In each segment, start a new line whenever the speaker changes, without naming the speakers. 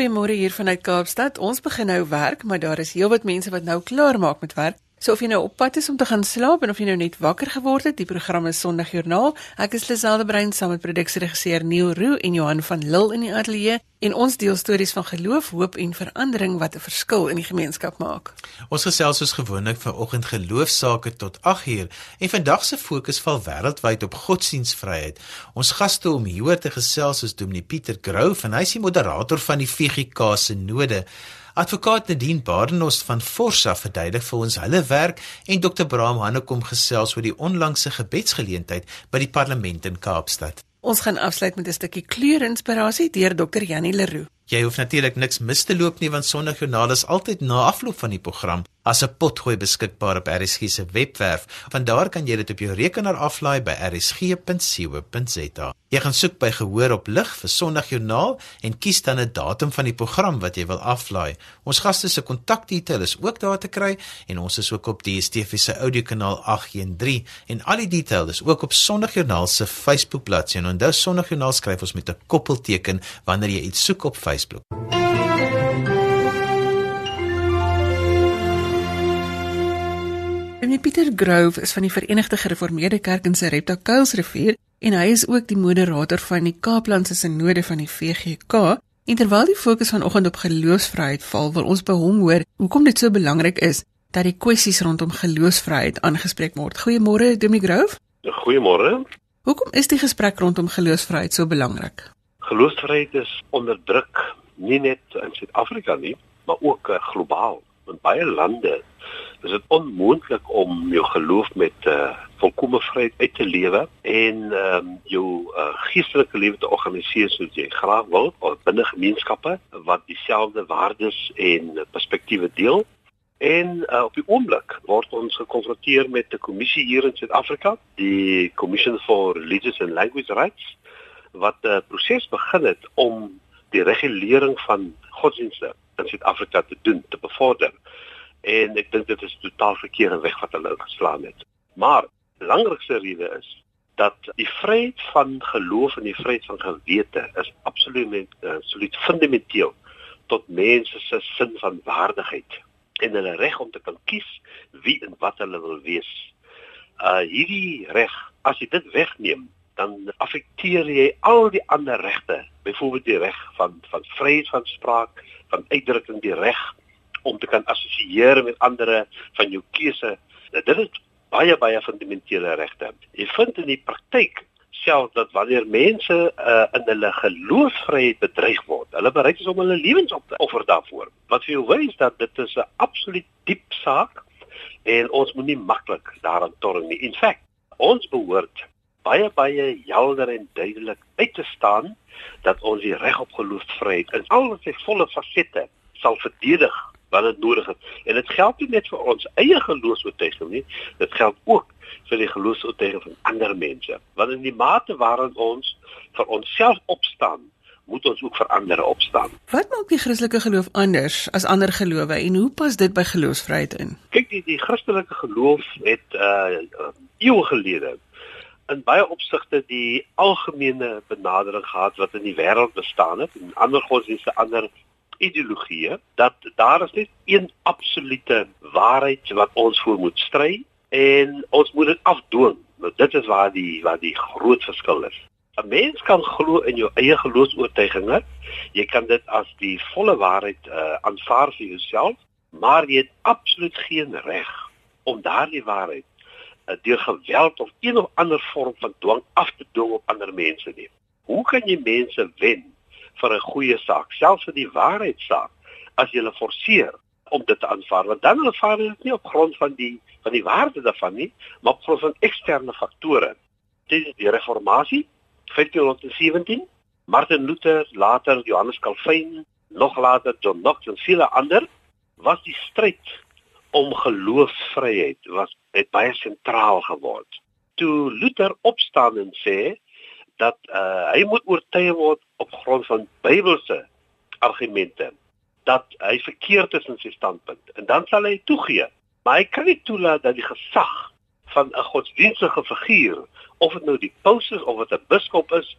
goeiemôre hier vanuit Kaapstad. Ons begin nou werk, maar daar is heelwat mense wat nou klaar maak met werk. So of jy nou op pad is om te gaan slaap en of jy nou net wakker geword het, die program is Sondagjoernaal. Ek is Liselde Brein saam met produksieregisseur Neil Roo en Johan van Lille in die ateljee en ons deel stories van geloof, hoop en verandering wat 'n verskil in die gemeenskap maak.
Ons gesels soos gewoonlik vanoggend geloofsaake tot 8uur en vandag se fokus val wêreldwyd op godsdienstvryheid. Ons gaste om hieroor te gesels is Dominee Pieter Grove en hy is die moderator van die VGK se node. Advokaat Nadine Badenhorst van Forsa verduidelik vir ons hulle werk en Dr. Braam Hannekom gesels oor die onlangse gebedsgeleentheid by die parlement in Kaapstad.
Ons gaan afsluit met 'n stukkie kleurinspirasie deur Dr. Janie Leroux.
Jy hoef natuurlik niks mis te loop nie want Sondagjoernaal is altyd na afloop van die program as 'n potgooi beskikbaar op RSG se webwerf. Van daar kan jy dit op jou rekenaar aflaai by rsg.co.za. Jy gaan soek by gehoor op lig vir Sondagjoernaal en kies dan 'n datum van die program wat jy wil aflaai. Ons gaste se kontakdetail is ook daar te kry en ons is ook op DSTV se audiokanaal 813 en al die detail is ook op Sondagjoernaal se Facebook bladsy. En onthou Sondagjoernaal skryf ons met 'n koppelteken wanneer jy iets soek op Facebook.
Meneer Pieter Grove is van die Verenigde Gereformeerde Kerk in Sarepta Kuilsrivier en hy is ook die moderator van die Kaaplandse Sinode van die VGK. En terwyl die fokus vanoggend op geloofsvryheid val, wil ons by hom hoor hoekom dit so belangrik is dat die kwessies rondom geloofsvryheid aangespreek word. Goeiemôre, Dominee Grove.
Goeiemôre.
Hoekom is die gesprek rondom geloofsvryheid so belangrik?
Geloofsvryheid is onder druk nie net in Suid-Afrika nie, maar ook uh, globaal. In baie lande is dit onmoontlik om jou geloof met uh, volkomme vryheid uit te lewe en ehm um, jou uh, geestelike lewe te organiseer soos jy graag wil binne gemeenskappe wat dieselfde waardes en perspektiewe deel. En uh, op die oomblik word ons gekonfronteer met 'n kommissie hier in Suid-Afrika, die Commission for Religious and Language Rights, wat 'n uh, proses begin het om die regulering van godsdienste in Suid-Afrika te doen, te bevorder en ek dink dit is totaal verkeerde weg wat hulle geslaan het. Maar belangrikste rede is dat die vryheid van geloof en die vryheid van gewete is absoluut uh, absoluut fundamenteel tot mense se sin van waardigheid en hulle reg om te kan kies wie en wat hulle wil wees. Uh hierdie reg, as jy dit wegneem, dan affekteer jy al die ander regte, byvoorbeeld die reg van van vryheid van spraak, van uitdrukking, die reg om te kan assosieer met ander van jou keuse. Dit is baie baie fundamentele regte. Jy vind in die praktyk self dat wanneer mense uh, in hulle geloofsvryheid bedreig word, hulle bereid is om hulle lewens op te offer daarvoor. Wat vir jou wys dat dit is 'n absoluut diep saak en ons moet nie maklik daaraan torn nie. In feite, ons behoort baie baie helder en duidelik uit te staan dat ons die reg op geloofsvryheid in al sy volle fasette sal verdedig wat dit nodig het. En dit geld nie net vir ons eie geloofsvertuiging nie, dit geld ook vir die geloofsvertuiging van ander mense. Want in die mate waarin ons vir onsself opstaan, moet ons ook vir ander opstaan.
Wat maak die Christelike geloof anders as ander gelowe en hoe pas dit by geloofsvryheid in?
Kyk, die, die Christelike geloof het uh eeue gelede in baie opsigte die algemene benadering gehad wat in die wêreld bestaan het en ander godsdienste ander ideologieë dat daar is net een absolute waarheid wat ons voor moet stry en ons moet dit afdwing. Nou dit is waar die waar die groot verskil is. 'n Mens kan glo in jou eie geloofs-oortuigings. Jy kan dit as die volle waarheid uh, aanvaar vir jouself, maar jy het absoluut geen reg om daardie waarheid deur geweld of een of ander vorm van dwang af te dwing op ander mense nie. Hoe kan jy mense wen vir 'n goeie saak, selfs vir die waarheidsaak, as jy hulle forceer om dit te aanvaar, want dan aanvaar hulle dit nie op grond van die van die waarde daarvan nie, maar op grond van eksterne faktore. Dit is die reformatie 1517, Martin Luther, later Johannes Calvin, nog later John Knox en vele ander was die stryd om geloofsvryheid was het baie sentraal geword. Toe Luther opstaan en sê dat uh, hy moet oortuig word op grond van Bybelse argumente dat hy verkeerd is in sy standpunt en dan sal hy toegee. Maar hy kan nie toelaat dat die gesag van 'n godsdienstige figuur, of dit nou die paus is of dit 'n biskop is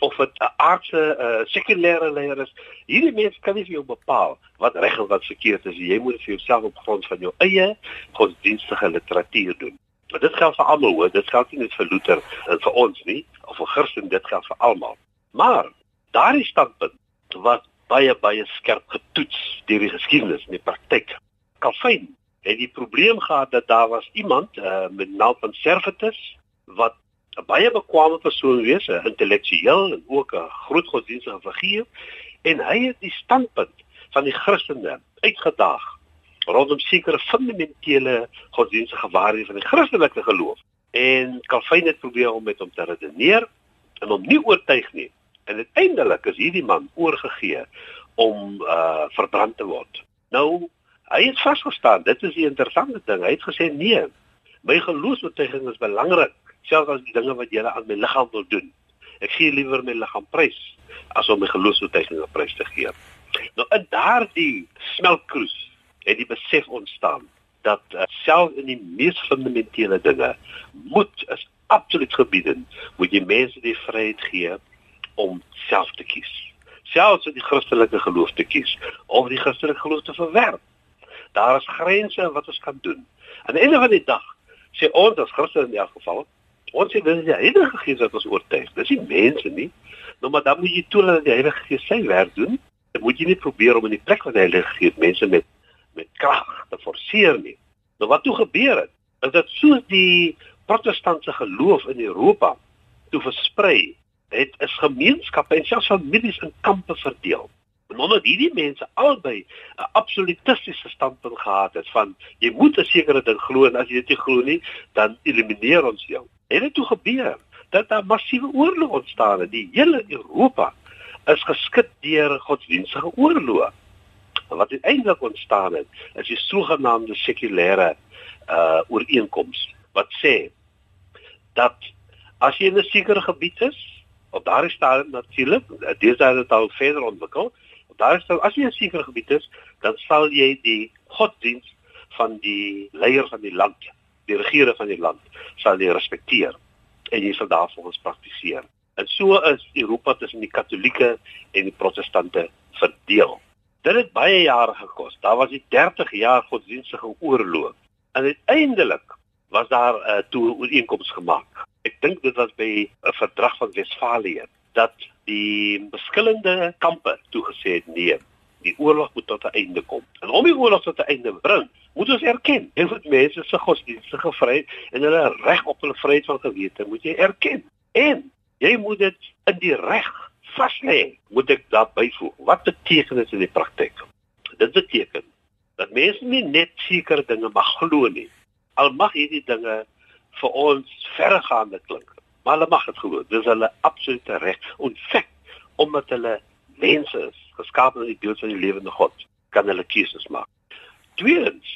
of dit 'n aardse uh, sekulêre leier is. Hierdie mense kan nie vir jou bepaal wat reg en wat verkeerd is. Jy moet vir jouself op grond van jou eie godsdienstige literatuur doen. Maar dit geld vir almal hoor, dit geld nie net vir Luther en vir ons nie, of vir Christen, dit geld vir almal. Maar daardie standpunt wat baie baie skerp getoets deur die geskiedenis en die praktyk. Calvin het die probleem gehad dat daar was iemand uh, met naam van Servetus wat 'n baie bekwame persoon wees, 'n intellektueel en ook 'n groot godsdienstige figuur en hy het die standpunt van die Christene uitgedaag rondom sekere fundamentele godsdienstige waarhede van die Christelike geloof. En Calvin het probeer om met hom te redeneer en hom nie oortuig nie. En uiteindelik is hierdie man oorgegee om uh verbrand te word. Nou, hy het vasgestaan, dit is die interessante ding. Hy het gesê nee, my geloofsbetuiging is belangrik, selfs as die dinge wat jy aan my liggaam wil doen. Ek gee liewer my liggaam prys as om my geloofsbetuiging prys te gee. Nou in daardie smeltkroes het die besef ontstaan dat uh, selfs in die mees fundamentele dinge moet is absoluut gebiedend, moet jy mense die vryheid gee om self te kies. Selfs om die Christelike geloof te kies of die Christelike geloof te verwerp. Daar is grense wat ons kan doen. Aan die einde van die dag sê ons as Christene in elk geval, ons sê dis die Heilige Gees wat ons oortuig. Dis nie mense nie. Nou maar dan moet jy toelaat dat die Heilige Gees sy werk doen. Dan moet jy nie probeer om in die plek van die Heilige Gees mense met met krag te forceer nie. Nou wat toe gebeur het, is dat soos die protestantse geloof in Europa toe versprei het is gemeenskappe en selfs families in kampe verdeel. En omdat hierdie mense albei 'n absolutistiese standpunt gehad het van jy moet 'n sekere ding glo en as jy dit nie glo nie, dan elimineer ons jou. Het dit toe gebeur dat daar massiewe oorloë ontstaan het. Die hele Europa is geskit deur godsdienstige oorloë. Wat uiteindelik ontstaan het, is die sogenaamde sekulêre uh ooreenkoms wat sê dat as jy in 'n sekere gebied is, op daardie stadium natuurlik dis daar het al verder ontwikkel op daardie stadium as jy 'n sekere gebied is dan sal jy die godsdiens van die leier van die land die regering van die land sal jy respekteer en jy sal daarvolgens praktiseer. En so is Europa tussen die katolieke en die protestante verdeel. Dit het baie jare gekos. Daar was die 30 jaar godsdienstige oorlog en uiteindelik was daar 'n uh, toe ooreenkoms gemaak. Ek dink dit was by 'n verdrag van Wesfalië dat die verskillende kampe toegesê het nee, die oorlog moet tot 'n einde kom. En om die oorlog tot 'n einde bring, moet ons erken, moet mense se godsdienstige vryheid en hulle reg op hulle vryheid van gewete moet jy erken. En jy moet dit in die reg vas lê. Moet ek daar byvoeg? Wat beteken dit in die praktyk? Dit beteken dat mense nie net sekere dinge mag glo nie. Al mag hierdie dinge vir ons verregaande klink. Maar hulle mag dit glo. Dis hulle absolute reg. En fek omdat hulle mense is, geskaap in die beeld van die lewende God, kan hulle keuses maak. Tweedens,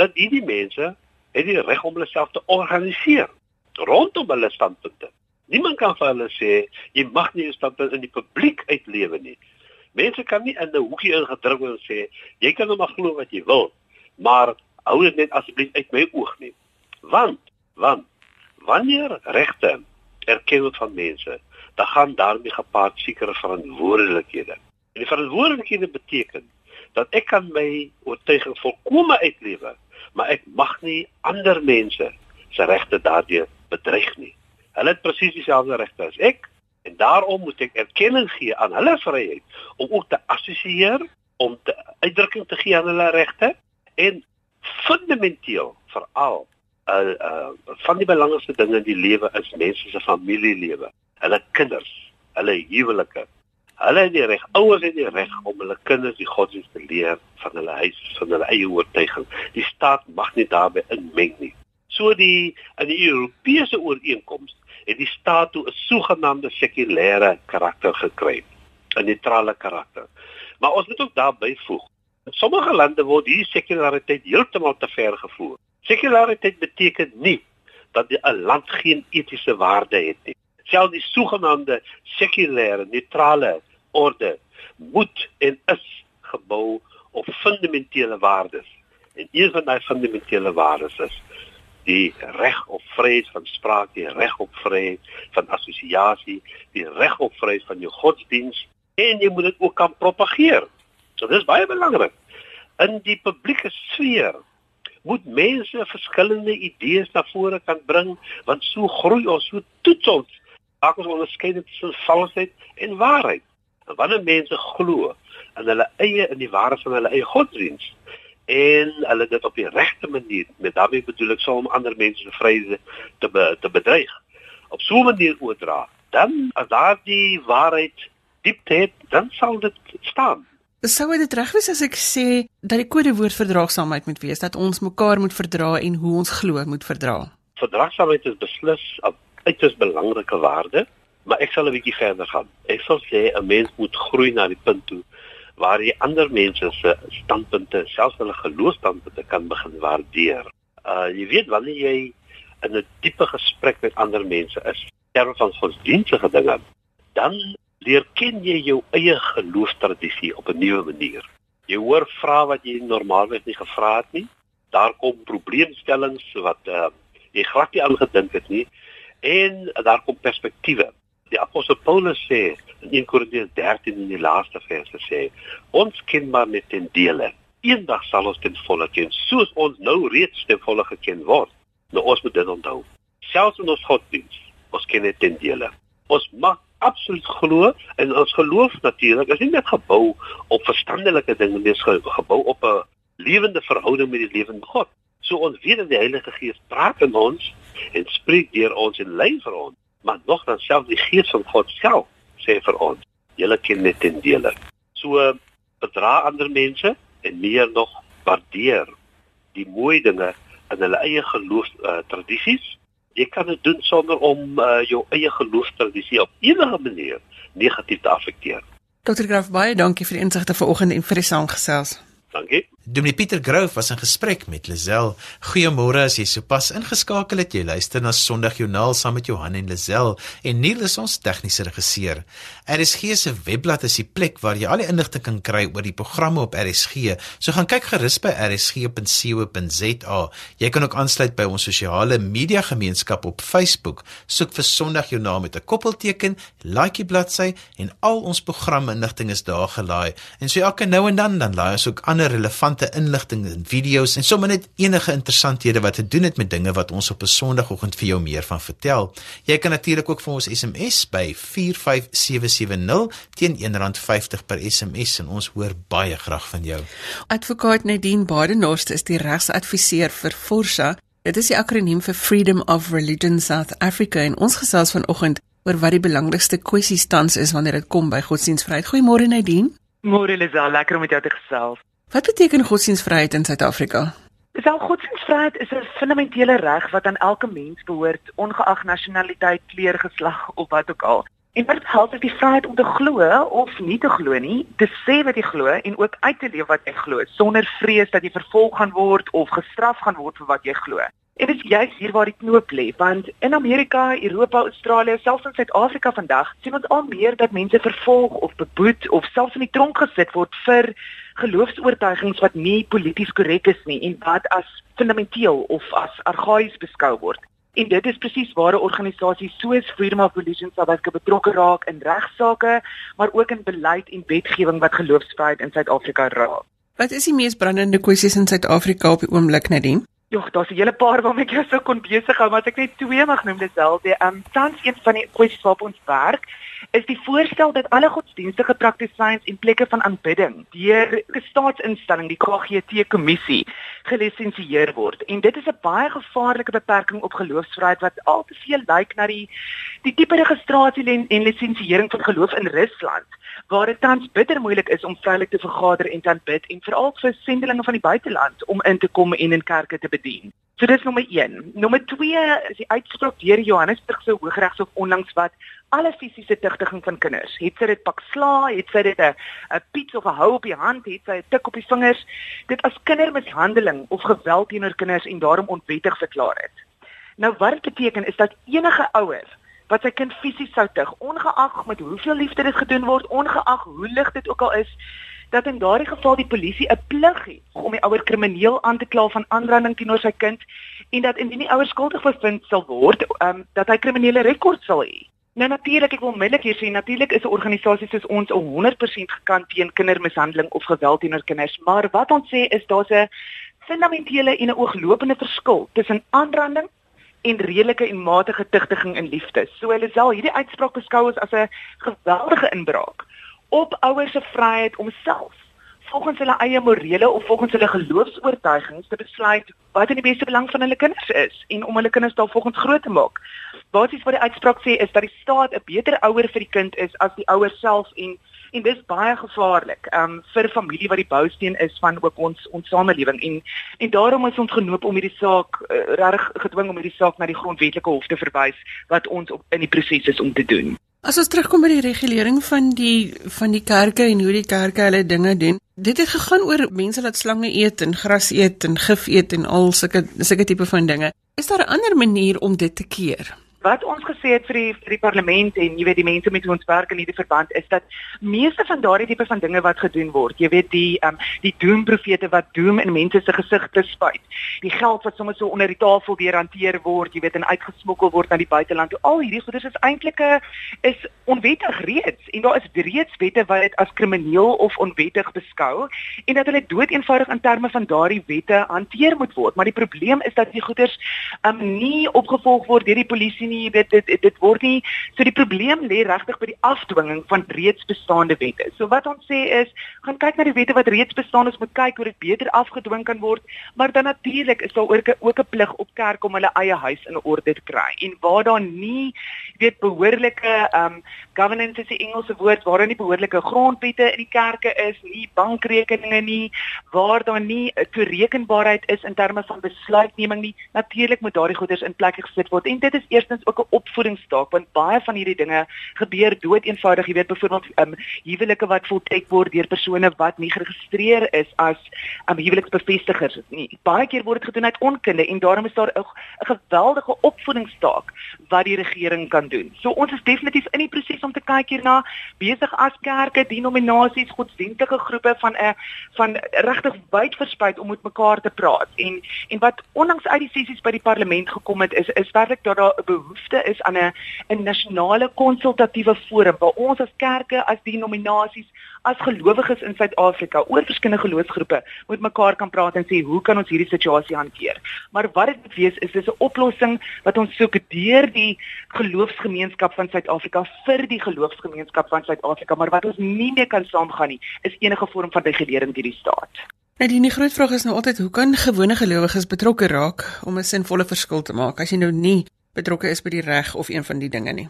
dat hierdie mense het die reg om hulle self te organiseer rondom hulle standpunte. Niemand kan vir hulle sê jy mag nie jou standpunt in die publiek uitlewe nie. Mense kan nie in 'n hoekie ingedruk word en sê jy kan nou maar glo wat jy wil, maar hou dit net asseblief uit my oog nie. Want Want wanneer regte erken word van mense, dan gaan daarmee gepaard sekere verantwoordelikhede. En die verantwoordelikhede beteken dat ek kan my oortuiging volkome uitlewe, maar ek mag nie ander mense se regte daardeur bedreig nie. Hulle het presies dieselfde regte as ek en daarom moet ek erkenning gee aan hulle vryheid om ook te assosieer, om te uitdrukking te gee aan hulle regte en fundamenteel veral uh, uh van die belangrikste dinge in die lewe is mense se familielewe, hulle kinders, hulle huwelike. Hulle het die reg, ouers het die reg om hulle kinders die godsdienst te leer van hulle huis, van hulle eie oortuiging. Die staat mag nie daarbey inmeng nie. So die in die Europese ooreenkoms het die staat toe 'n sogenaamde sekulêre karakter gekry, 'n neutrale karakter. Maar ons moet ook daarby voeg, in sommige lande word hierdie sekulariteit heeltemal te ver gevoer. Sekulariteit beteken nie dat 'n land geen etiese waarde het nie. Selfs die sogenaamde sekulêre neutrale orde moet en is gebou op fundamentele waardes. En een van daai fundamentele waardes is die reg op vryheid van spraak, die reg op vryheid van assosiasie, die reg op vryheid van jou godsdiens en jy moet dit ook kan propageer. So dis baie belangrik. In die publieke sfeer moet mense verskillende idees na vore kan bring want so groei ons, so toets ons. Maak ons onderskeid tussen valsheid en waarheid. En wanneer mense glo in hulle eie in die waarheid van hulle eie godsdiens en hulle dit op die regte manier met daarmee bedoel ek sou om ander mense se vryheid te be, te bedreig op so 'n manier oordra dan as daardie waarheid diepte het dan sal dit staan
Sou dit reg wees as ek sê dat die kodewoord verdraagsaamheid moet wees dat ons mekaar moet verdra en hoe ons glo moet verdra?
Verdraagsaamheid is beslis 'n uiters belangrike waarde, maar ek sal 'n bietjie verder gaan. Ek sal sê 'n mens moet groei na die punt toe waar jy ander mense se standpunte, selfs hulle geloofstandpunte kan begin waardeer. Uh jy weet wanneer jy in 'n diepe gesprek met ander mense is, terwyl van godsdienstige dinge, dan leer ken jy jou eie geloofstradisie op 'n nuwe manier. Jy hoor vrae wat jy normaalweg nie gevra het nie. Daar kom probleemstellings wat uh, jy glad nie aangedink het nie en daar kom perspektiewe. Die apostel Paulus sê in 1 Korintiërs 13 in die laaste verse sê: "Ons ken maar net ten dele. Eendag sal ons ten volle ken, soos ons nou reeds ten volle geken word." Nou ons moet dit onthou. Selfs in ons godsdiens, ons ken net ten dele. Ons mag absoluut glo en ons geloof natuurlik is nie net gebou op verstandelike dinge nie, dis gebou op 'n lewende verhouding met die lewende God. So ons weet dat die Heilige Gees praat in ons en spreek deur ons en lei vir ons, maar nog dan self die Gees van God self sê vir ons, julle ken net in dele. So bedra ander mense en meer nog waardeer die mooi dinge in hulle eie geloof uh, tradisies jy kan dit doen sonder om uh, jou eie geloofstradisie op enige manier negatief te affekteer.
Dr. Graaf baie dankie vir die insigte vanoggend en vir die saamgesels.
Dankie.
Dominee Pieter Grove was in gesprek met Lazel. Goeiemôre as jy sopas ingeskakel het. Jy luister na Sondagjoernaal saam met Johan en Lazel en Neil is ons tegniese regisseur. RSG se webblad is die plek waar jy al die inligting kan kry oor die programme op RSG. So gaan kyk gerus by rsg.co.za. Jy kan ook aansluit by ons sosiale media gemeenskap op Facebook. Soek vir Sondagjoernaal met 'n koppelteken, like die bladsy en al ons programme inligting is daar gelaai. En so elke nou en dan dan laai ons ook ander relevante relevante inligting en video's en sommer net enige interessanthede wat te doen het met dinge wat ons op 'n Sondagoggend vir jou meer van vertel. Jy kan natuurlik ook vir ons SMS by 45770 teen R1.50 per SMS en ons hoor baie graag van jou.
Advokaat Nadine Badenhorst is die regsadviseur vir Forsa. Dit is die akroniem vir Freedom of Religion South Africa en ons gesels vanoggend oor wat die belangrikste kwessies tans is wanneer dit kom by godsdienstvryheid. Goeiemôre Nadine.
Môre Lisa, lekker om met jou te gesels.
Wat beteken godsdienstvryheid in Suid-Afrika?
Wel, godsdienstvryheid is 'n fundamentele reg wat aan elke mens behoort, ongeag nasionaliteit, kleur, geslag of wat ook al. En dit help die vryheid om te glo of nie te glo nie, te sê wat jy glo en ook uit te leef wat jy glo sonder vrees dat jy vervolg gaan word of gestraf gaan word vir wat jy glo. En dit is juist hier waar die knoop lê, want in Amerika, Europa, Australië, selfs in Suid-Afrika vandag, sien ons al meer dat mense vervolg of beboet of selfs in die tronk gesit word vir geloofs-oortuigings wat nie polities korrek is nie en wat as fundamenteel of as argaïs beskou word. En dit is presies waar 'n organisasie soos Freedom of Religion South Africa betrokke raak in regsaake, maar ook in beleid en wetgewing wat geloofsvryheid in Suid-Afrika raak.
Wat is die mees brandende kwessies in Suid-Afrika op die oomblik, Nadine?
Ja, daar's 'n hele paar waarmee ek jou sou kon besig hou, maar as ek net twee mag noem, dis wel die ehm um, tans een van die kwessies waarop ons werk is die voorstel dat alle godsdienstige praktisyns en plekke van aanbidding deur 'n staatsinstelling, die KGT kommissie, gelisensieer word. En dit is 'n baie gevaarlike beperking op geloofsvryheid wat al te veel lyk na die die tipe registrasie en, en lisensiering van geloof in Rusland waar dit tans bitter moeilik is om vrylik te vergader en te aanbid en veral vir sendelinge van die buiteland om in te kom en in kerke te bedien. So dis nommer 1. Nommer 2 is die uitspraak deur Johannesburgse Hooggeregshof onlangs wat alle fisiese tugtiging van kinders, het sy dit pak sla, het sy dit 'n piets of 'n hou op die hand, het sy 'n tik op die vingers, dit as kindermishandeling of geweld teenoor kinders en daarom onwettig verklaar het. Nou wat dit beteken is dat enige ouer wat sy kind fisies sou tug, ongeag met hoeveel liefde dit gedoen word, ongeag hoe lig dit ook al is, dat in daardie geval die polisie 'n plig het om die ouer krimineel aan te kla van aanranding teenoor sy kind en dat indien die ouer skuldig bevind sal word, um, dat hy kriminele rekord sal hê. Nou natuurlik, ek wil onmiddellik hier sê natuurlik is 'n organisasie soos ons 100% gekant teen kindermishandeling of geweld teenoor kinders, maar wat ons sê is daar's 'n fundamentele en 'n ooglopende verskil tussen aanranding en redelike en matige tugtiging in liefde. So hulle sal hierdie uitspraak beskou as 'n geweldige inbraak op ouers se vryheid om self volgens hulle eie morele of volgens hulle geloofs-oortuigings te besluit wat in die beste belang van hulle kinders is en om hulle kinders daar volgens groot te maak. Basies wat die uitspraak sê is dat die staat 'n beter ouer vir die kind is as die ouer self en en dis baie gevaarlik um vir familie wat die bousteen is van ook ons ons samelewing en en daarom is ons genoop om hierdie saak uh, reg gedwing om hierdie saak na die grondwetlike hof te verwys wat ons op in die proses is om te doen.
As ons terugkom by die regulering van die van die kerke en hoe die kerke hulle dinge doen. Dit het gegaan oor mense wat slange eet en gras eet en gif eet en al sulke sulke tipe van dinge. Is daar 'n ander manier om dit te keer?
Wat ons gesê het vir die vir die parlement en jy weet die mense met wie ons werk in hierdie verband is dat meeste van daardie tipe van dinge wat gedoen word, jy weet die um, die doemprofete wat doem in mense se gesigte spuit. Die geld wat sommer so onder die tafel weer hanteer word, jy weet en uitgesmokkel word na die buiteland. Al hierdie goeders is eintlik 'n is onwettig reeds en daar is reeds wette wat dit as krimineel of onwettig beskou en dat hulle dood eenvoudig in terme van daardie wette hanteer moet word. Maar die probleem is dat die goeders um, nie opgevolg word deur die polisie nie, dit dit dit, word nie so die probleem lê regtig by die afdwinging van reeds bestaande wette. So wat ons sê is, gaan kyk na die wette wat reeds bestaan, ons moet kyk hoe dit beter afgedwing kan word, maar dan natuurlik is daar ook 'n ook 'n plig op kerk om hulle eie huis in orde te kry. En waar daar nie weet behoorlike um governance is die Engelse woord waar daar nie behoorlike grondwette in die kerke is nie, bankrekeninge nie, waar daar nie 'n toerekenbaarheid is in terme van besluitneming nie. Natuurlik moet daardie goeders in plek gesit word. En dit is eerstens ook 'n opvoedingsstaak want baie van hierdie dinge gebeur dood eenvoudig, jy weet byvoorbeeld um huwelike wat voltrek word deur persone wat nie geregistreer is as um huweliksbevestigers nie. Baie keer word dit gedoen uit onkunde en daarom is daar 'n geweldige opvoedingsstaak wat die regering kan doen. So ons is definitief in die proses om te kyk hierna besig as kerke, denominasies, godsdienstige groepe van 'n van regtig wyd versprei om met mekaar te praat. En en wat onlangs uit die sessies by die parlement gekom het is is werklik dat daar 'n behoefte is aan 'n 'n nasionale konsultatiewe forum waar ons as kerke, as denominasies, as gelowiges in Suid-Afrika oor verskillende geloofsgroepe met mekaar kan praat en sê hoe kan ons hierdie situasie hanteer. Maar wat dit moet wees is dis 'n oplossing wat ons soek deur die geloofsgemeenskap van Suid-Afrika vir die geloofsgemeenskap van Suid-Afrika, maar wat ons nie meer kan saamgaan nie, is enige vorm van regulering deur die staat.
Die, die groot vraag is nou altyd hoe kan gewone gelowiges betrokke raak om 'n sinvolle verskil te maak as jy nou nie betrokke is by die reg of een van die dinge nie.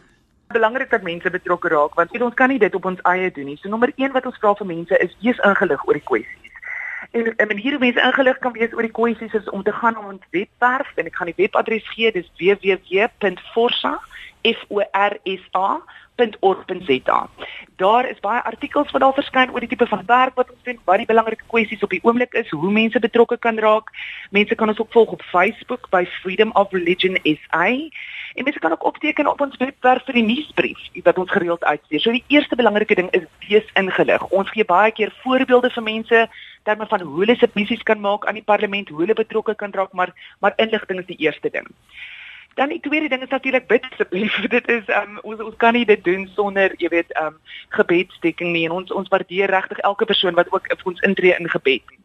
Belangrik dat mense betrokke raak want ons kan nie dit op ons eie doen nie. So nommer 1 wat ons vra vir mense is wees ingelig oor die kwessies. En 'n manier hoe mense ingelig kan wees oor die kwessies is om te gaan op ons webwerf en ek gaan die webadres gee, dis www.forsa f o r s a www.org.za. Daar is baie artikels wat daar verskyn oor die tipe van werk wat ons doen, wat die belangrike kwessies op die oomblik is, hoe mense betrokke kan raak. Mense kan ons ook volg op Facebook by Freedom of Religion SA. En mense kan ook opteken op ons webwerf vir die nuusbrief wat ons gereeld uitstuur. So die eerste belangrike ding is wees ingelig. Ons gee baie keer voorbeelde vir mense terme van hoe hulle submissies kan maak aan die parlement, hoe hulle betrokke kan raak, maar maar inligting is die eerste ding. Dan die tweede ding is natuurlik bid asseblief. Dit is um ons ons kan nie dit doen sonder, jy weet, um gebedsdekking nie en ons ons waardeer regtig elke persoon wat ook vir ons intree in gebed.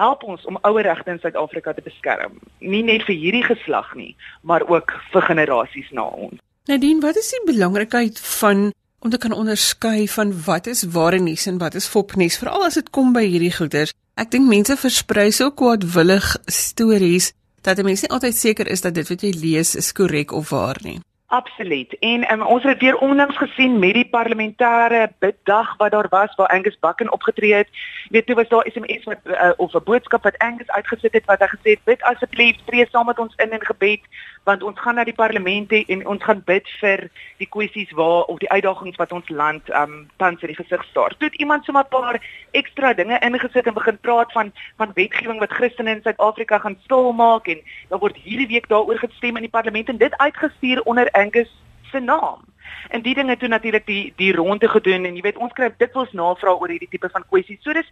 Help ons om ouer regte in Suid-Afrika te beskerm. Nie net vir hierdie geslag nie, maar ook vir generasies na ons.
Nadine, wat is die belangrikheid van om te kan onderskei van wat is ware nuus en wat is fopnuus, veral as dit kom by hierdie goeters? Ek dink mense versprei so kwaadwillig stories dat 'n mens nie altyd seker is dat dit wat jy lees is korrek of waar nie.
Absoluut. En um, ons het weer onlangs gesien met die parlementêre biddag wat daar was waar Angus Bakken opgetree het. Jy weet, toe was daar SMS wat uh, of 'n boodskap wat Angus uitgesit het wat hy gesê het: "Bid asseblief, tree saam met ons in in gebed, want ons gaan na die parlement en ons gaan bid vir die kwessies waar of die uitdagings wat ons land um tans in die gesig staar." Toe het iemand sommer 'n paar ekstra dinge ingesit en begin praat van van wetgewing wat Christene in Suid-Afrika gaan stil maak en daar word hierdie week daaroor gestem in die parlement en dit uitgestuur onder Angus se naam. En die dinge toe natuurlik die die ronde gedoen en jy weet ons kry dit wels navraag oor hierdie tipe van kwessies. So dis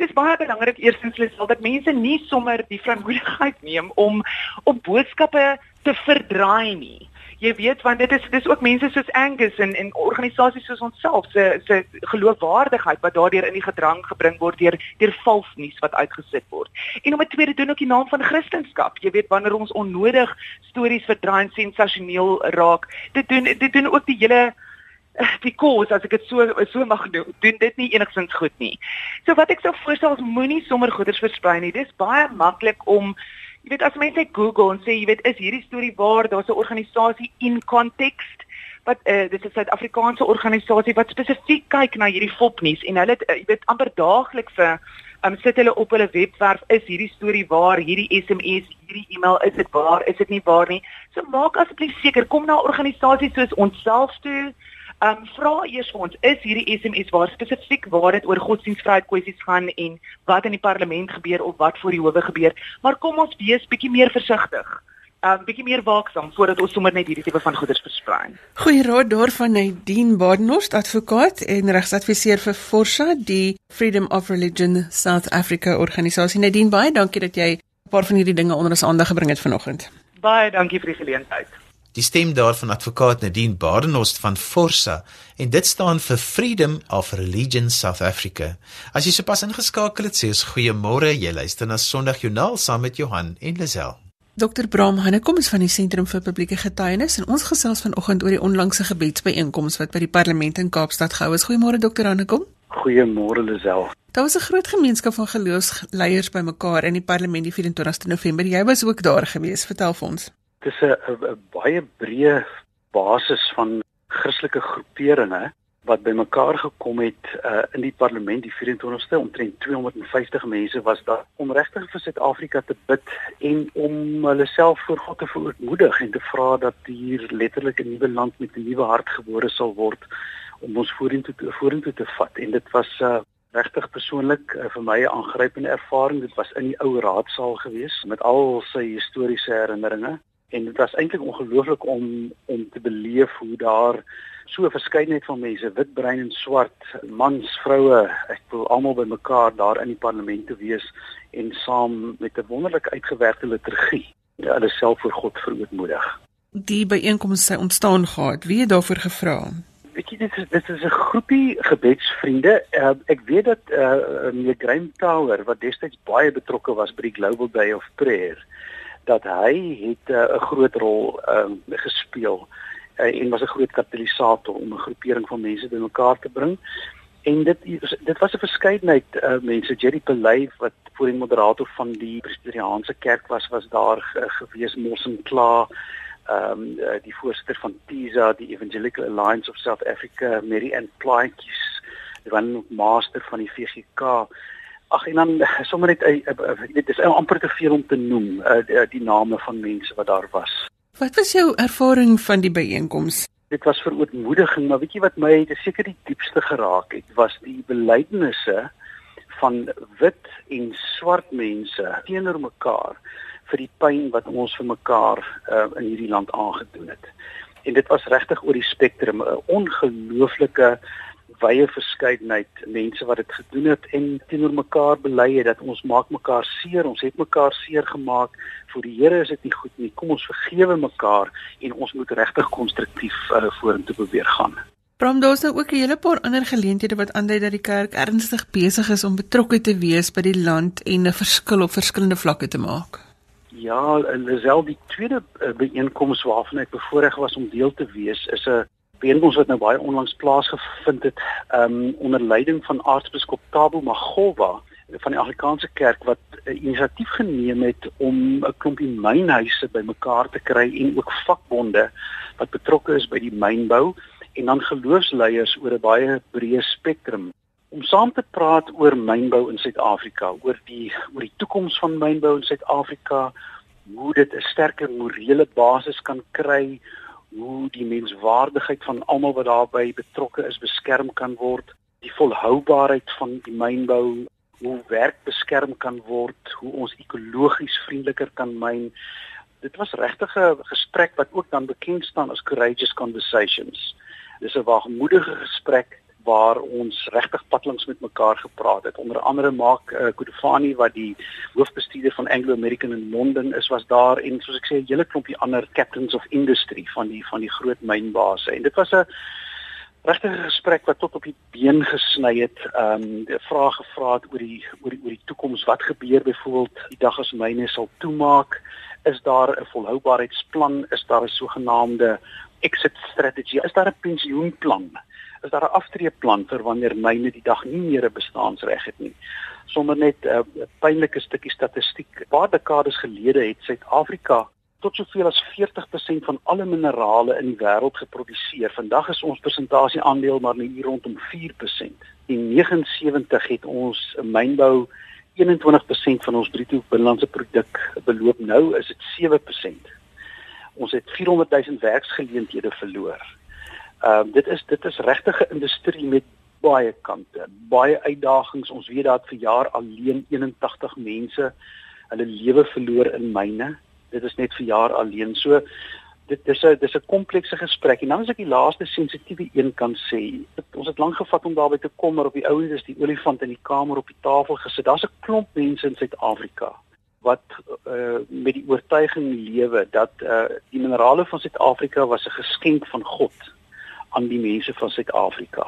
dis baie belangrik eerstens is dat mense nie sommer die verantwoordelikheid neem om om boodskappe te verdraai nie jy weet want dit is dis ook mense soos Angus en en organisasies soos onsself se se geloofwaardigheid wat daardeur in die gedrang gebring word deur deur vals nuus wat uitgesit word. En om 'n tweede doen ook die naam van Christendom. Jy weet wanneer ons onnodig stories verdraai en sensasioneel raak, dit doen dit doen ook die hele eh, die kos as ek dit so so mag doen, doen dit nie enigsins goed nie. So wat ek sou voorstel is moenie sommer goeders versprei nie. Dis baie maklik om jy weet as mense Google en sê jy weet is hierdie storie waar daar's 'n organisasie in context wat uh, dit is 'n Suid-Afrikaanse organisasie wat spesifiek kyk na hierdie fopnuus en hulle uh, jy weet amper daaglikse um, sit hulle op hulle webwerf is hierdie storie waar hierdie SMS hierdie e-mail is dit waar is dit nie waar nie? So maak asseblief seker kom na organisasies soos onsself toe um, vra eers vir ons, is hierdie SMS waar spesifiek waar dit oor godsdienstvryheid kwessies gaan en wat in die parlement gebeur of wat voor die howe gebeur, maar kom ons wees bietjie meer versigtig. Ehm um, bietjie meer waaksaam voordat ons sommer net hierdie tipe van goeders versprei.
Goeie raad daarvan Nadine Badenhorst, advokaat en regsadviseur vir Forsa, die Freedom of Religion South Africa organisasie. Nadine, baie dankie dat jy 'n paar van hierdie dinge onder ons aandag gebring het vanoggend.
Baie dankie vir die geleentheid.
Die stem daarvan advokaat Nadine Badenhorst van Forsa en dit staan vir Freedom of Religion South Africa. As jy sopas ingeskakel het, sê ons goeiemôre. Jy luister na Sondag Joernaal saam met Johan en Lisel.
Dr. Bram Hannekom is van die Sentrum vir Publieke Getuienis en ons gesels vanoggend oor die onlangse gebedsbyeenkoms wat by die parlement in Kaapstad gehou is. Goeiemôre Dr. Hannekom.
Goeiemôre Lisel.
Daar was 'n groot gemeenskap van geloofsleiers bymekaar in die parlement die 24ste November. Jy was ook daar gewees. Vertel vir ons
dis 'n baie breë basis van Christelike groeperinge wat bymekaar gekom het uh, in die parlement die 24ste omtrent 250 mense was daar om regtig vir Suid-Afrika te bid en om hulle self voor God te verootmoedig en te vra dat hier letterlik 'n nuwe land met 'n nuwe hart gebore sal word om ons vorentoe te vorentoe te vat. En dit was uh, regtig persoonlik uh, vir my 'n aangrypende ervaring. Dit was in die ou raadsaal gewees met al sy historiese herinneringe en dit was eintlik ongelooflik om om te beleef hoe daar so 'n verskeidenheid van mense, wit, bruin en swart, mans, vroue, ek wil almal bymekaar daar in die parlement te wees en saam met 'n wonderlik uitgewerkte liturgie hulle self voor God verootmoedig.
Die byeenkoms sy ontstaan gehad. Wie het daarvoor gevra?
Weet jy dit is dit is 'n groepie gebedsvriende. Uh, ek weet dat eh uh, meneer Graham Tower wat destyds baie betrokke was by die Global Day of Prayer dat hy het eh, 'n uh, groot rol um, gespeel. Uh, en was 'n groot katalisator om 'n groepering van mense bymekaar te bring. En dit dit was 'n verskeidenheid uh, mense. Jerry Pelay wat voor die moderator van die Presbyteriaanse kerk was was daar uh, gewees. Mossen Kla ehm um, uh, die voorsitter van TISA die Evangelical Alliance of South Africa Mary Ann Plaatjes die van master van die VGK Ag en dan sommer net eh, eh, dit is amper te veel om te noem die, die name van mense wat daar was.
Wat was jou ervaring van die byeenkoms?
Dit was verootmoediging, maar weet jy wat my seker die diepste geraak het, was die belydenisse van wit en swart mense teenoor mekaar vir die pyn wat ons vir mekaar uh, in hierdie land aangedoen het. En dit was regtig oor die spektrum 'n ongelooflike wye verskeidenheid mense wat dit gedoen het en teenoor mekaar bely het dat ons maak mekaar seer, ons het mekaar seer gemaak. Vir die Here is dit nie goed nie. Kom ons vergewe mekaar en ons moet regtig konstruktief uh, vorentoe beweeg gaan.
Bram, daar's nou ook 'n hele paar ander geleenthede wat aandui dat die kerk ernstig besig is om betrokke te wees by die land en 'n verskil op verskillende vlakke te maak.
Ja, en selfs die tweede uh, byeenkoms waarvan ek bevoorreg was om deel te wees, is 'n byeenkoms wat nou baie onlangs plaasgevind het um onder leiding van aartsbiskop Tabo Magova van die Afrikaanse Kerk wat 'n inisiatief geneem het om 'n klompie mynhuise bymekaar te kry en ook vakbonde wat betrokke is by die mynbou en dan geloofsleiers oor 'n baie breë spektrum. Om saam te praat oor mynbou in Suid-Afrika, oor die oor die toekoms van mynbou in Suid-Afrika, hoe dit 'n sterker morele basis kan kry, hoe die menswaardigheid van almal wat daarbey betrokke is beskerm kan word, die volhoubaarheid van die mynbou, hoe werk beskerm kan word, hoe ons ekologies vriendeliker kan myn. Dit was regtig 'n gesprek wat ook dan bekend staan as courageous conversations. Dis 'n waagmoedige gesprek waar ons regtig padlangs met mekaar gepraat het. Onder andere maak uh, Kudufani wat die hoofbestuurder van Anglo American in Londen is, was daar en soos ek sê 'n hele klompie ander captains of industry van die van die groot mynbase. En dit was 'n regtige gesprek wat tot op die been gesny het. Ehm um, vrae gevra het oor die oor die oor die toekoms. Wat gebeur byvoorbeeld die dag as myne sal toemaak? Is daar 'n volhoubaarheidsplan? Is daar 'n sogenaamde exit strategy? Is daar 'n pensioenplan? Is daar 'n aftreeplan vir wanneer myne die dag nie meer 'n bestaansreg het nie. Sonder net 'n uh, pynlike stukkie statistiek. 'n Paar dekades gelede het Suid-Afrika tot soveel as 40% van alle minerale in die wêreld geproduseer. Vandag is ons persentasie aandeel maar net hier rondom 4%. In 79 het ons mynbou 21% van ons bruto binnelandse produk beloop. Nou is dit 7%. Ons het 400 000 werksgeleenthede verloor. Ehm uh, dit is dit is regtig 'n industrie met baie kante, baie uitdagings. Ons weet dat vir jaar alleen 81 mense hulle lewe verloor in myne. Dit is net vir jaar alleen. So dit dis 'n dis 'n komplekse gesprek. En dan as ek die laaste sensitiewe een kan sê, dit, ons het lank gevat om daarby te kom, maar op die ouens is die olifant in die kamer op die tafel gesit. Daar's 'n klomp mense in Suid-Afrika wat uh, met die oortuiging lewe dat uh, die minerale van Suid-Afrika was 'n geskenk van God aan die mense van Suid-Afrika.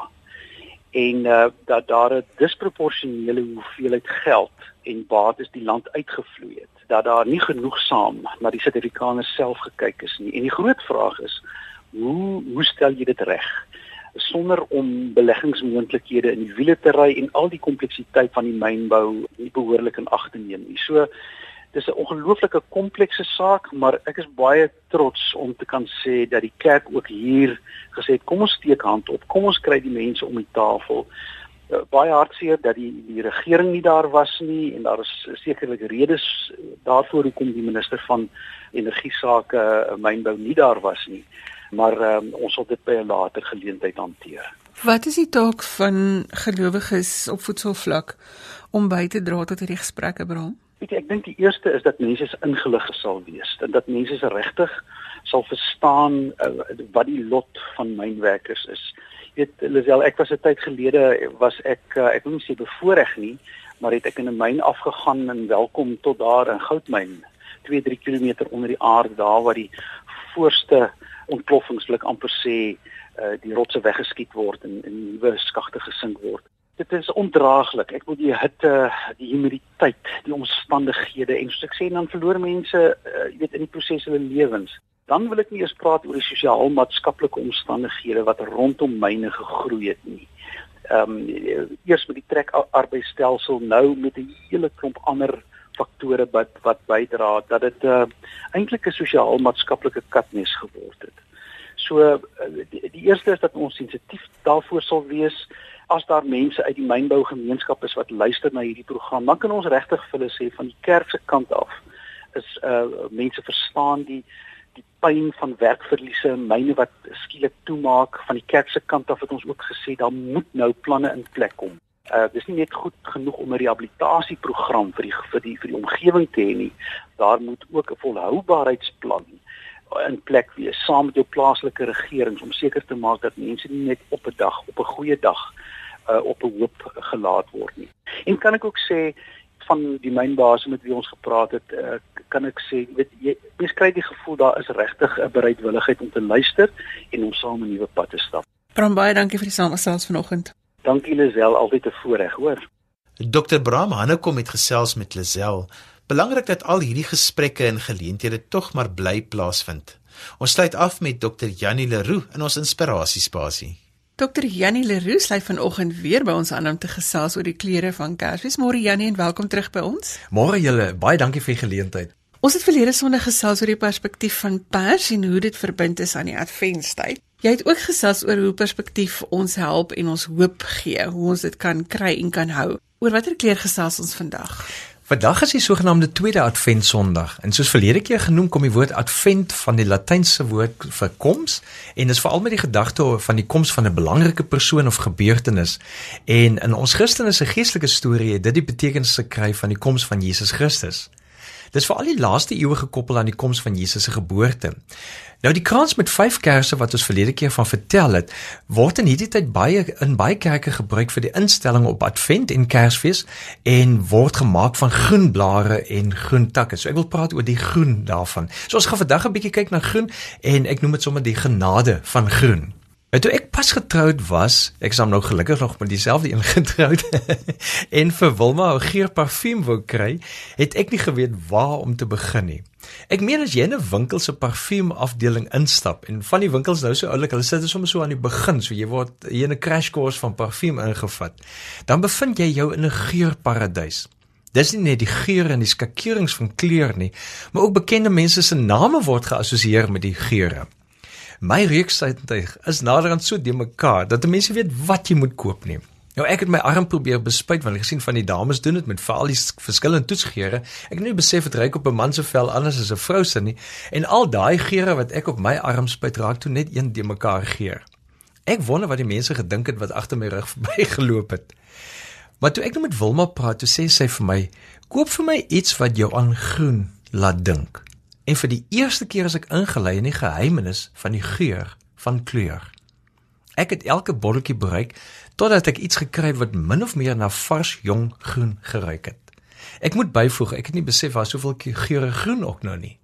En uh dat daar 'n disproporsionele hoeveelheid geld en bates die land uitgevloei het. Dat daar nie genoegsaam na die Suid-Afrikaners self gekyk is nie. En die groot vraag is hoe hoe stel jy dit reg? sonder om beleggingsmoontlikhede in die wiele te ry en al die kompleksiteit van die mynbou nie behoorlik in ag te neem nie. So dis 'n ongelooflike komplekse saak, maar ek is baie trots om te kan sê dat die kerk ook hier gesê het kom ons steek hand op, kom ons kry die mense om die tafel. Uh, baie hartseer dat die die regering nie daar was nie en daar is sekerlik redes daarvoor hoekom die minister van energie sake uh, mynbou nie daar was nie. Maar um, ons sal dit by 'n later geleentheid hanteer.
Wat is die taak van gelowiges op voetsoelvlak om by te dra tot hierdie gesprekke, Bram?
Weet jy, ek dink die eerste is dat mense ingelig sal wees en dat mense se regtig sal verstaan uh, wat die lot van mynwerkers is. Jy weet, Lisel, ek was 'n tyd gelede was ek uh, ek wil nie sê bevoorreg nie, maar het ek in 'n myn afgegaan en welkom tot daar in goudmyn 2-3 km onder die aarde daar waar die voorste ontploffingslik amper sê uh, die rotse weggeskiet word en 'n nuwe skagte gesink word dit is ondraaglik. Ek moet die hitte, die humiditeit, die omstandighede en soos ek sê dan verloor mense, uh, jy weet in die proses hulle lewens. Dan wil ek nie eers praat oor die sosiaal-maatskaplike omstandighede wat rondom myne gegroei het nie. Ehm um, eers met die trek arbeidsstelsel nou met 'n hele klomp ander faktore wat wat bydra dat dit 'n uh, eintlik 'n sosiaal-maatskaplike katmes geword het. So uh, die, die eerste is dat ons sensitief daarvoor sal wees as daar mense uit die mynbougemeenskap is wat luister na hierdie program, dan kan ons regtig vir hulle sê van die kerk se kant af is uh mense verstaan die die pyn van werkverliese, myne wat skielik toemaak van die kerk se kant af het ons ook gesê daar moet nou planne in plek kom. Uh dis nie net goed genoeg om 'n rehabilitasieprogram vir die vir die vir die omgewing te hê nie. Daar moet ook 'n volhoubaarheidsplan in plek wees saam met jou plaaslike regering om seker te maak dat mense nie net op 'n dag, op 'n goeie dag uh, op 'n hoop gelaat word nie. En kan ek ook sê van die mynbase met wie ons gepraat het, uh, kan ek sê weet jy mens kry die gevoel daar is regtig 'n bereidwilligheid om te luister en om saam 'n nuwe pad te stap.
Bram baie dankie vir die samestelling vanoggend.
Dankie Lisel, altyd 'n voorreg, hoor.
Dr Bram Hannekom het gesels met Lisel. Belangrik dat al hierdie gesprekke en geleenthede tog maar bly plaasvind. Ons sluit af met Dr Janie Leroux in ons inspirasiespasie.
Dr. Jannie Leroux sluit vanoggend weer by ons aan om te gesels oor die klere van Kersfees. Môre Jannie en welkom terug by ons.
Môre julle, baie dankie vir die geleentheid.
Ons het verlede Sondag gesels oor die perspektief van Pers en hoe dit verbind is aan die Adventtyd. Jy het ook gesels oor hoe perspektief ons help en ons hoop gee, hoe ons dit kan kry en kan hou. Oor watter kleer gesels ons vandag?
Vandag is die sogenaamde tweede Advent Sondag en soos verlede keer genoem kom die woord Advent van die Latynse woord vir koms en dis veral met die gedagte van die koms van 'n belangrike persoon of gebeurtenis en in ons Christelike geestelike storie het dit die betekenis gekry van die koms van Jesus Christus. Dis veral die laaste eeue gekoppel aan die koms van Jesus se geboorte. Nou die krans met 5 kersse wat ons verlede keer van vertel het, word in hierdie tyd baie in baie kerke gebruik vir die instelling op Advent en Kersfees en word gemaak van groen blare en groen takke. So ek wil praat oor die groen daarvan. So ons gaan vandag 'n bietjie kyk na groen en ek noem dit sommer die genade van groen. En toe ek pas getroud was, ek is nou gelukkig nog met dieselfde een getroud en vir Wilma 'n geur parfuum wou kry, het ek nie geweet waar om te begin nie. Ek meen as jy in 'n winkel se parfuum afdeling instap en van die winkels nou so oulik, hulle sit er sommer so aan die begin, so jy word hier in 'n crash course van parfuum ingevat. Dan bevind jy jou in 'n geurparadys. Dis nie net die geure en die skakerings van kleur nie, maar ook bekende mense se name word geassosieer met die geure. My reuksuittuig is naderhand so de mekaar dat mense weet wat jy moet koop nie. Nou ek het my arm probeer bespuit want ek gesien van die dames doen dit met veral die verskillende toetsgeure. Ek het nie besef dit reuk op 'n man se vel anders as 'n vrou se nie en al daai geure wat ek op my arm spuit raak toe net een de mekaar geur. Ek wonder wat die mense gedink het wat agter my rug verbygeloop het. Maar toe ek nou met Wilma praat, toe sê sy vir my: "Koop vir my iets wat jou aan groen laat dink." En vir die eerste keer as ek ingelei in die geheimenis van die geur van kleur. Ek het elke botteltjie bereik totdat ek iets gekry het wat min of meer na vars jong groen geruik het. Ek moet byvoeg, ek het nie besef daar soveel geure groen ook nou nie.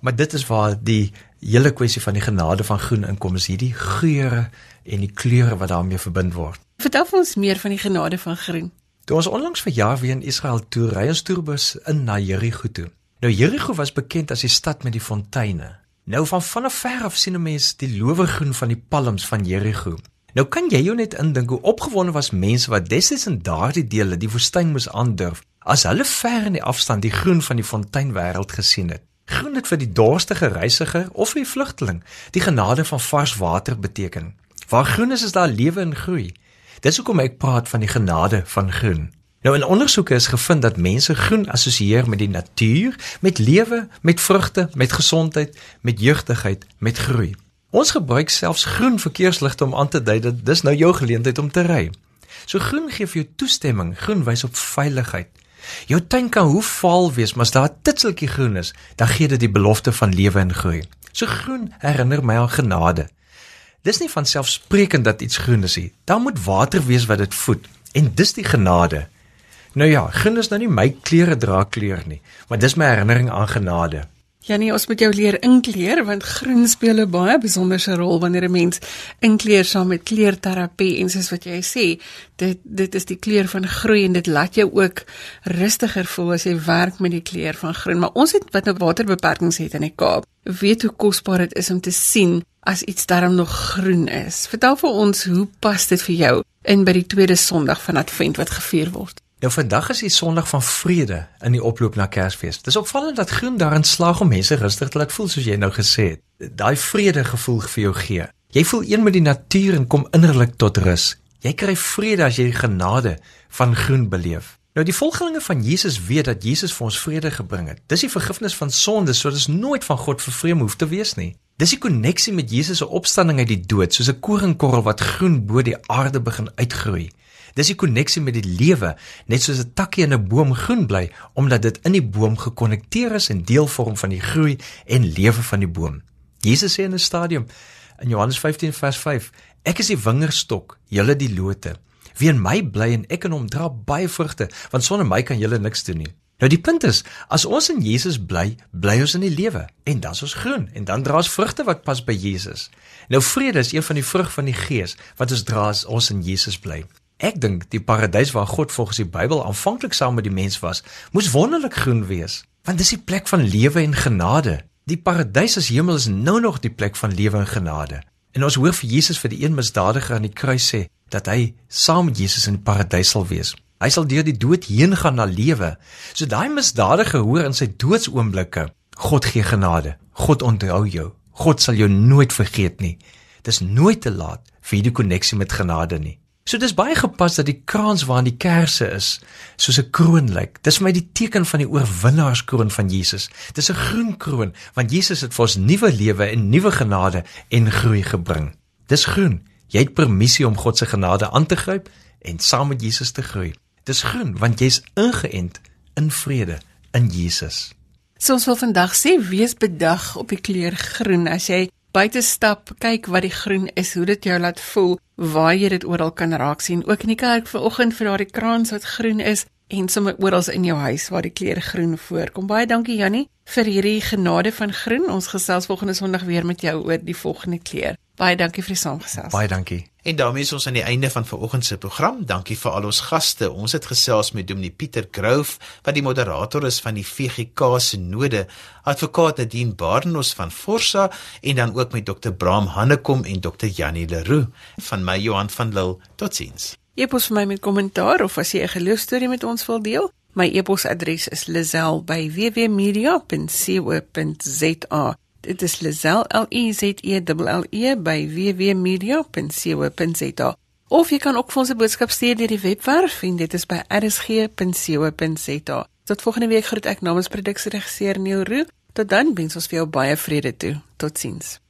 Maar dit is waar die hele kwessie van die genade van groen inkom, is hierdie geure en die kleure wat daarmee verbind word.
Vertel ons meer van die genade van groen.
Toe ons onlangs vir jaar weer in Israel toe ry ons toerbus in na Jerigo toe. Nou Jerigo was bekend as die stad met die fonteine. Nou van van ver af sien 'n mens die lowegroen van die palms van Jerigo. Nou kan jy jou net indink hoe opgewonde was mense wat destyds in daardie dele die woestyn moes aandurf as hulle ver in die afstand die groen van die fonteinwêreld gesien het. Groen het vir die dorstige reisiger of vir die vlugteling die genade van vars water beteken. Waar groen is, is daar lewe en groei. Dis hoekom ek praat van die genade van groen. Nou in ondersoeke is gevind dat mense groen assosieer met die natuur, met lewe, met vrugte, met gesondheid, met jeugdigheid, met groei. Ons gebruik selfs groen verkeersligte om aan te dui dat dis nou jou geleentheid om te ry. So groen gee vir jou toestemming, groen wys op veiligheid. Jou tuin kan hoe vaal wees, maar as daar 'n titseltjie groen is, dan gee dit die belofte van lewe en groei. So groen herinner my aan genade. Dis nie van selfsprekend dat iets groen is nie. Daar moet water wees wat dit voed en dis die genade. Nou ja, groen is nou nie my kleure dra kleur nie, maar dis my herinnering aan genade.
Janie, ons moet jou leer inkleer want groen speel 'n baie besonderse rol wanneer 'n mens inkleer saam met kleurterapie en soos wat jy sê, dit dit is die kleur van groei en dit laat jou ook rustiger voel as jy werk met die kleur van groen. Maar ons het wat nou waterbeperkings het in die Kaap, weet hoe kosbaar dit is om te sien as iets darm nog groen is. Vertel vir ons, hoe pas dit vir jou in by die tweede Sondag van Advent wat gevier word?
Nou vandag is die Sondag van vrede in die oploop na Kersfees. Dis opvallend dat groen daarin slaag om mense rustig te laat voel soos jy nou gesê het. Daai vrede gevoel vir jou gee. Jy voel een met die natuur en kom innerlik tot rus. Jy kry vrede as jy die genade van groen beleef. Nou die volgelinge van Jesus weet dat Jesus vir ons vrede gebring het. Dis die vergifnis van sondes, so dis nooit van God vervreem hoef te wees nie. Dis die koneksie met Jesus se opstanding uit die dood, soos 'n koringkorrel wat groen bo die aarde begin uitgroei. Dis die koneksie met die lewe, net soos 'n takkie in 'n boom groen bly omdat dit in die boom gekonnekteer is en deel vorm van die groei en lewe van die boom. Jesus sê in 'n stadium in Johannes 15 vers 5: Ek is die wingerdstok, julle die lote. Wie in my bly en ek in hom dra baie vrugte, want sonder my kan julle niks doen nie. Nou die punt is, as ons in Jesus bly, bly ons in die lewe en dan is ons groen en dan dra ons vrugte wat pas by Jesus. Nou vrede is een van die vrug van die Gees wat ons dra as ons in Jesus bly. Ek dink die paradys waar God volgens die Bybel aanvanklik saam met die mens was, moes wonderlik groen wees, want dis die plek van lewe en genade. Die paradys as hemel is nou nog die plek van lewe en genade. En ons hoor vir Jesus vir die een misdadiger aan die kruis sê dat hy saam met Jesus in die paradys sal wees. Hy sal deur die dood heen gaan na lewe. So daai misdadiger hoor in sy doodsoomblikke, God gee genade. God onthou jou. God sal jou nooit vergeet nie. Dis nooit te laat vir hierdie koneksie met genade nie. So dis baie gepas dat die krans waarin die kersse is, soos 'n kroon lyk. Dis vir my die teken van die oorwinnaarskroon van Jesus. Dis 'n groen kroon want Jesus het vir ons nuwe lewe en nuwe genade en groei gebring. Dis groen. Jy het permissie om God se genade aan te gryp en saam met Jesus te groei. Dis groen want jy's ingeënt in vrede in Jesus.
So ons wil vandag sê wees bedag op die kleur groen as jy buite stap, kyk wat die groen is, hoe dit jou laat voel, waar jy dit oral kan raak sien. Ook in die kerk vanoggend vir daardie kraans wat groen is en sommer oral in jou huis waar die kleur groen voorkom. Baie dankie Jannie vir hierdie genade van groen. Ons gesels volgende Sondag weer met jou oor die volgende kleur. Baie dankie vir die saamgesels.
Baie dankie.
En daarmee is ons aan die einde van vanoggend se program. Dankie vir al ons gaste. Ons het gesels met Dominee Pieter Grove, wat die moderator is van die VGK Synode, advokaat Nadine Barnard van Forsa en dan ook met Dr. Bram Hannekom en Dr. Janie Leroux van my Johan van Lille. Totsiens.
E-pos vir my met kommentaar of as jy 'n geloostorie met ons wil deel. My e-posadres is lazel@wwmedia.co.za. Dit is Lazel L E Z E L E by wwmedia.co.za. Of jy kan ook vir ons 'n boodskap stuur deur die webwerf en dit is by rsg.co.za. Tot volgende week groet ek namens produksieregisseur Neil Roo. Tot dan wens ons vir jou baie vrede toe. Totsiens.